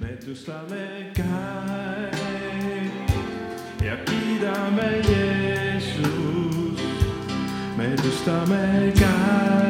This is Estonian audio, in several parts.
me tõstame käed ja kiidame Jeesust, me tõstame käed.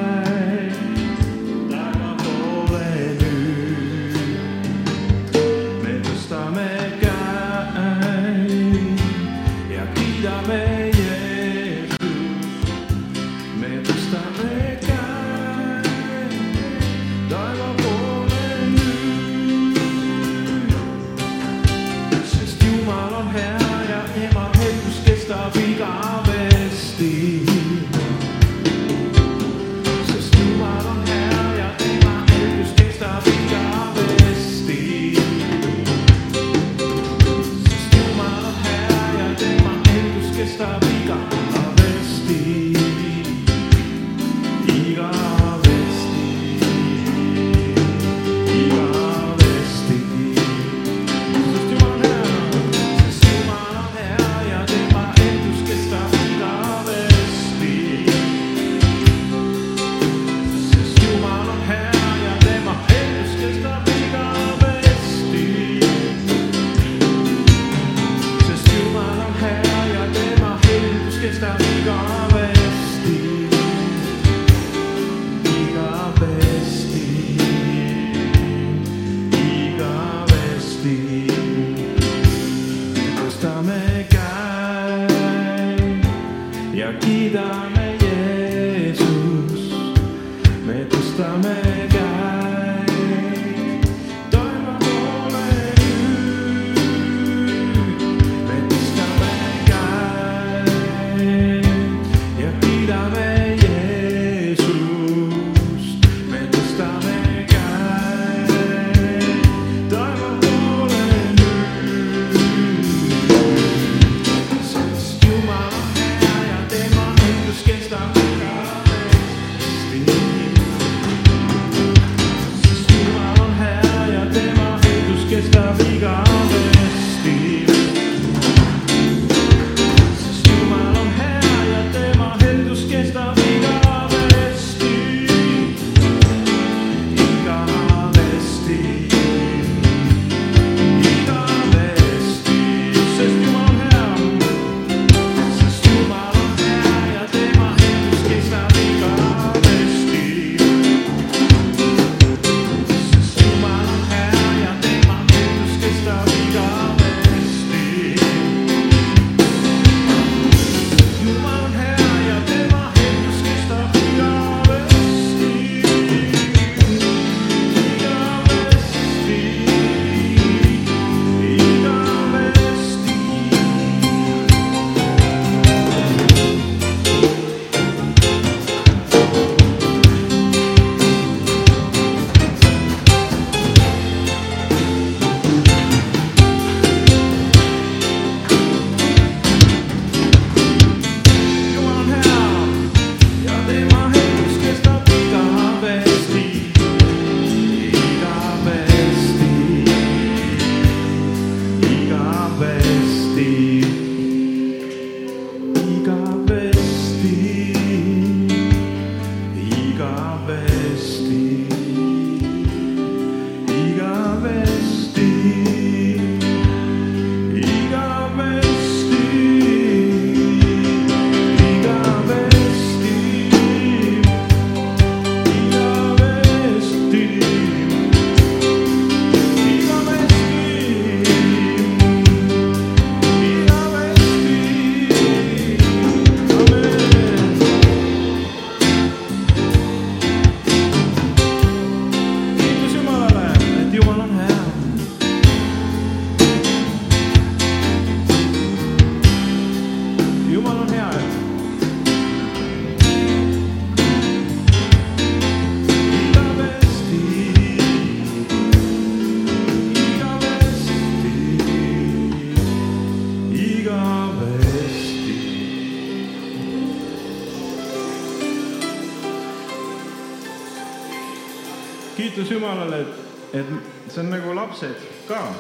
kiitus Jumalale, et, et see on nagu lapsed ka.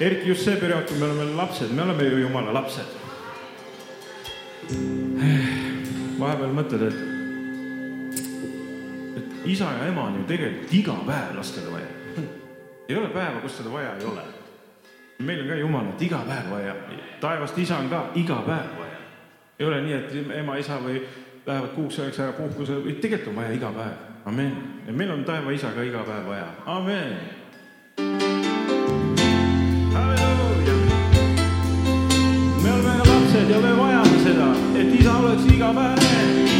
eriti just see periood, kui me oleme lapsed, me oleme ju Jumala lapsed. vahepeal mõtled, et, et isa ja ema on ju tegelikult iga päev lastele vaja. ei ole päeva, kus seda vaja ei ole. meil on ka Jumalat iga päev vaja, taevast isa on ka iga päev vaja. ei ole nii, et ema, isa või lähevad kuuks ajaks ära puhkusele, tegelikult on vaja iga päev, amen. ja meil on taeva isa ka iga päev vaja, amen. halleluuja. me oleme lapsed ja me vajame seda, et isa oleks iga päev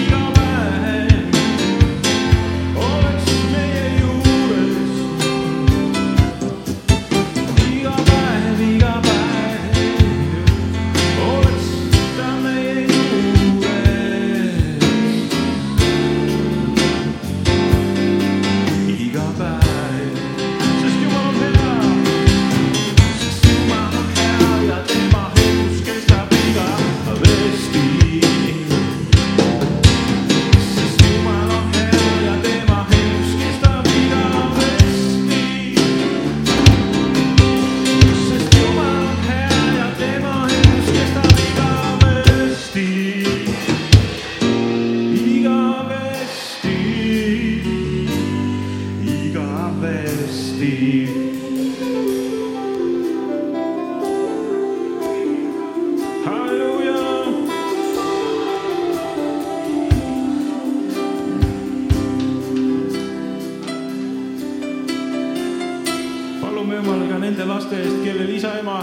Jumal ka nende laste eest, kellel isa-ema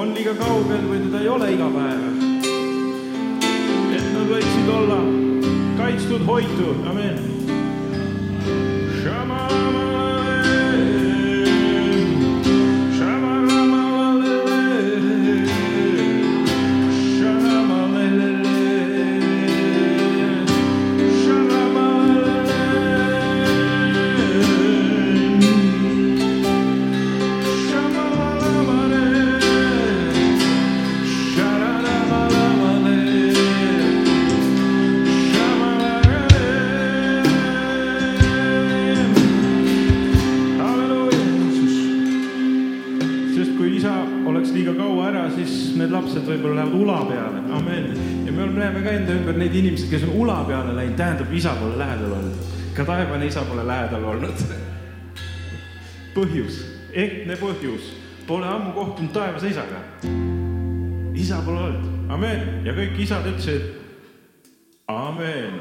on liiga kaugel või teda ei ole iga päev. et nad võiksid olla kaitstud, hoitud, amen. Neid inimesi, kes on ula peale läinud, tähendab, isa pole lähedal olnud. ka taevane isa pole lähedal olnud. põhjus, ehtne põhjus, pole ammu kohtunud taevase isaga. isa pole olnud, amen. ja kõik isad ütlesid amen.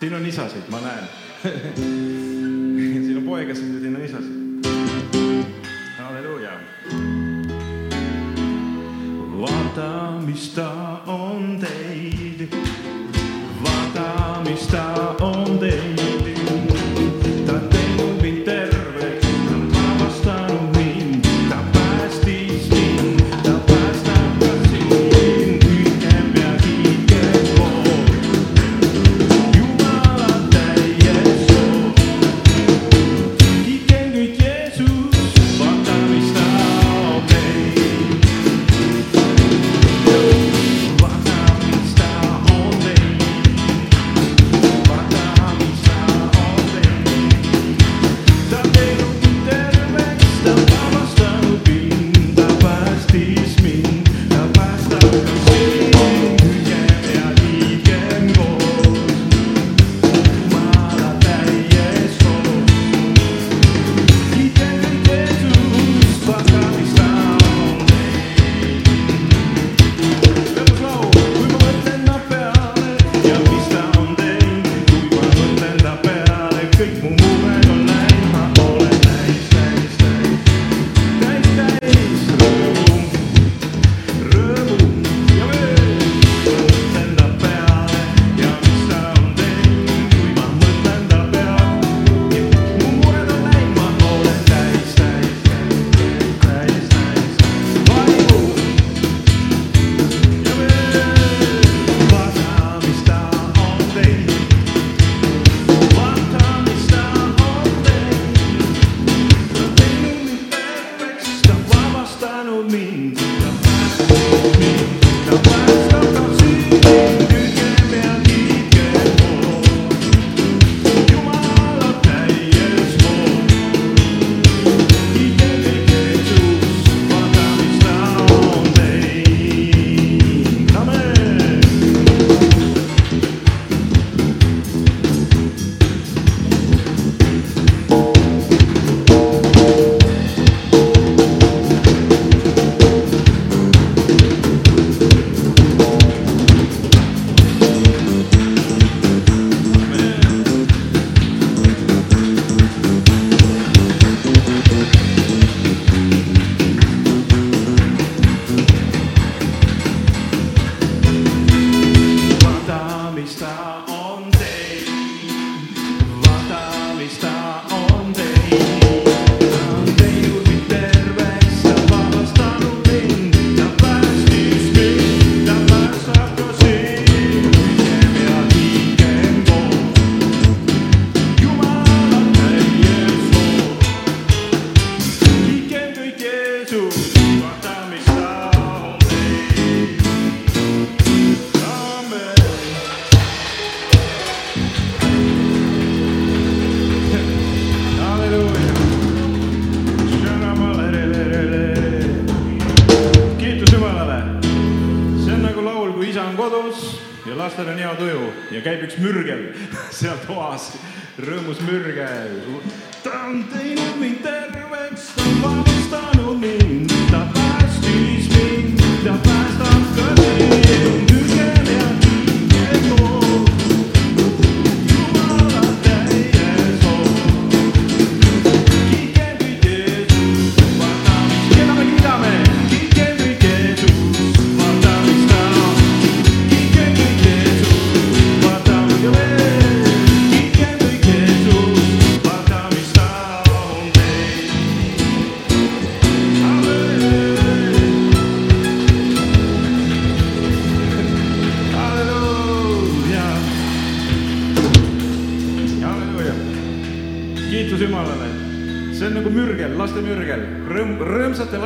siin on isasid, ma näen. siin on poegasid ja siin on isasid. halleluuja. vaata, mis ta on teinud, ja lastel on hea tuju ja käib üks mürgel seal toas, rõõmus mürgel. ta on teinud mind terveks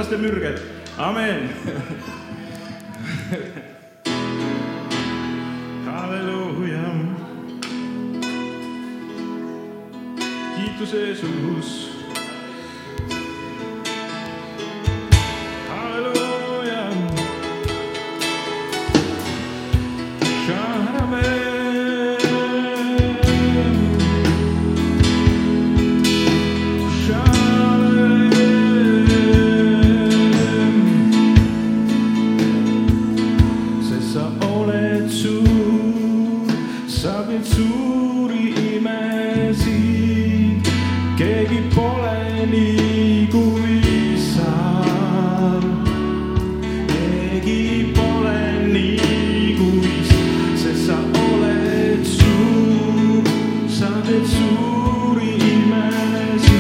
vaenlaste mürged, amen. 예수를 임하시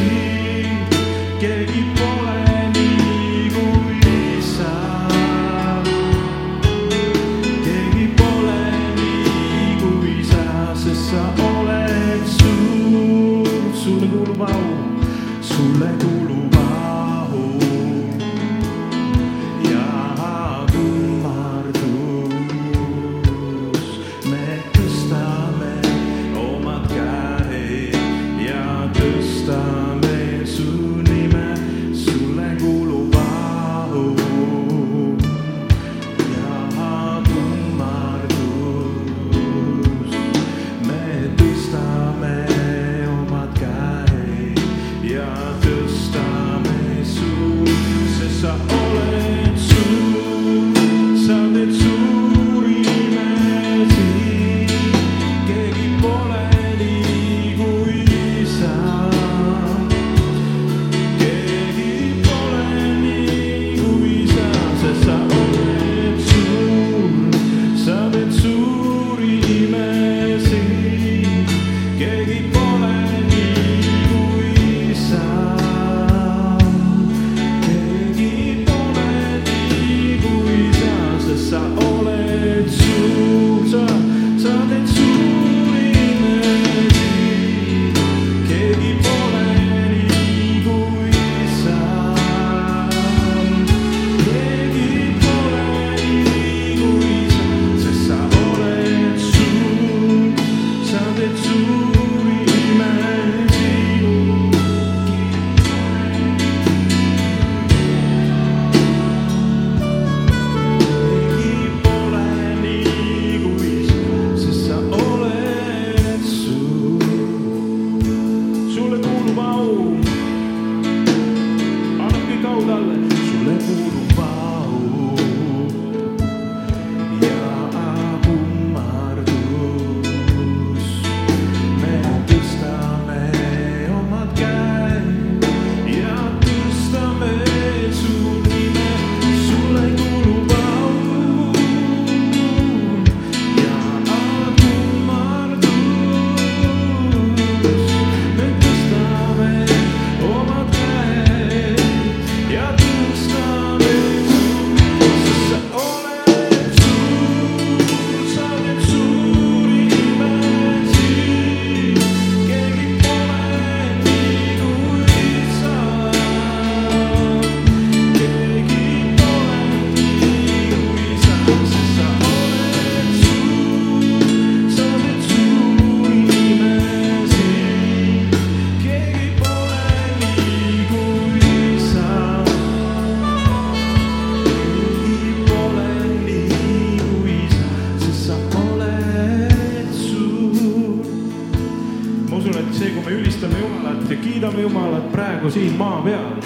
ma usun, et see, kui me ülistame Jumalat ja kiidame Jumalat praegu siin maa peal,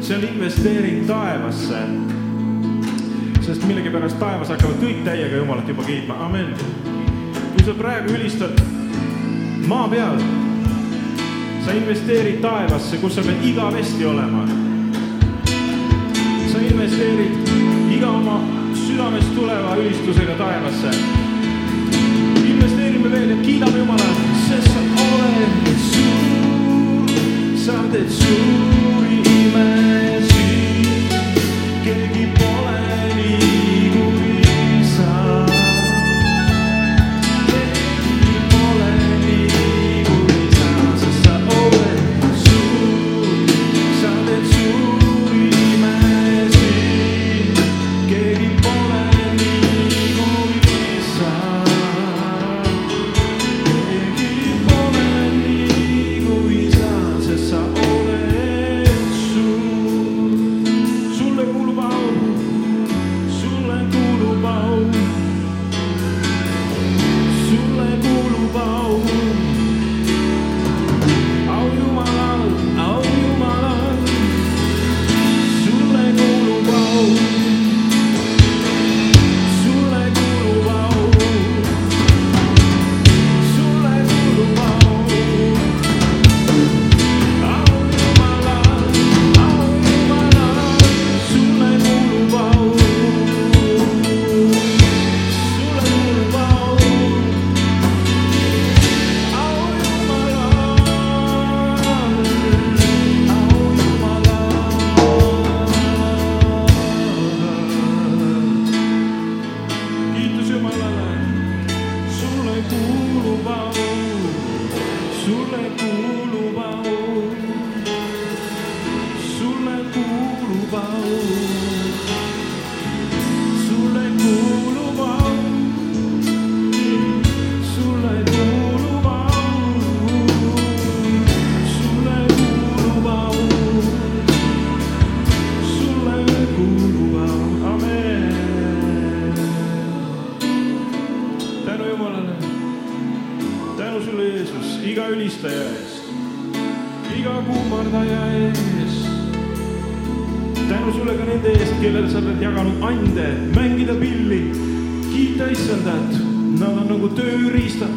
see on investeering taevasse. sest millegipärast taevas hakkavad kõik täiega Jumalat juba kiitma, amen. kui sa praegu ülistad maa peal, sa investeerid taevasse, kus sa pead igavesti olema. sa investeerid iga oma südamest tuleva ülistusega taevasse. investeerime veel ja kiidame Jumalat sest sa oled suur, sa teed suuri sulle kuulub au, sulle kuulub au, sulle kuulub au, iga ülistaja eest, iga kummardaja eest. tänu sulle ka nende eest, kellele sa oled jaganud ande, mängida pilli, kiita issandat, nad on nagu tööriistad,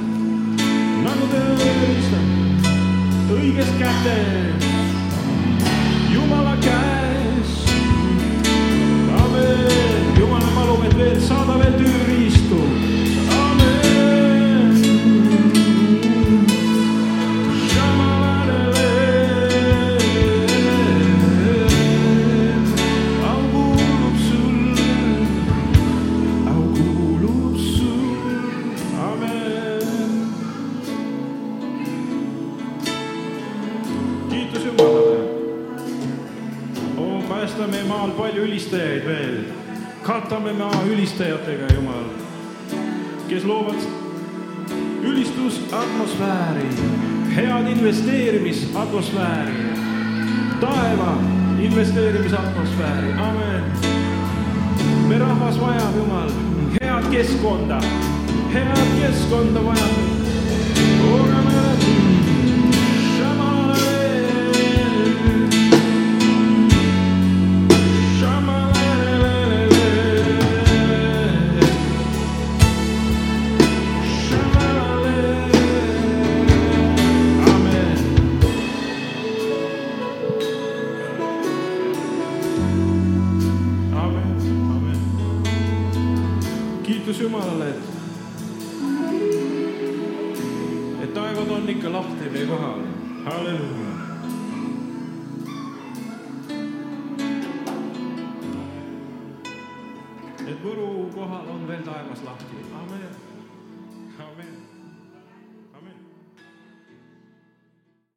nagu tööriistad, õiges kätes, Jumala käes amen, Jumal, me palume, et veel saada veel tööriistu. Meie maal palju ülistajaid veel, katame maa ülistajatega, Jumal, kes loovad ülistusatmosfääri, head investeerimisatmosfääri, taeva investeerimisatmosfääri, amen. me rahvas vajab, Jumal, head keskkonda, head keskkonda vajab. kiitus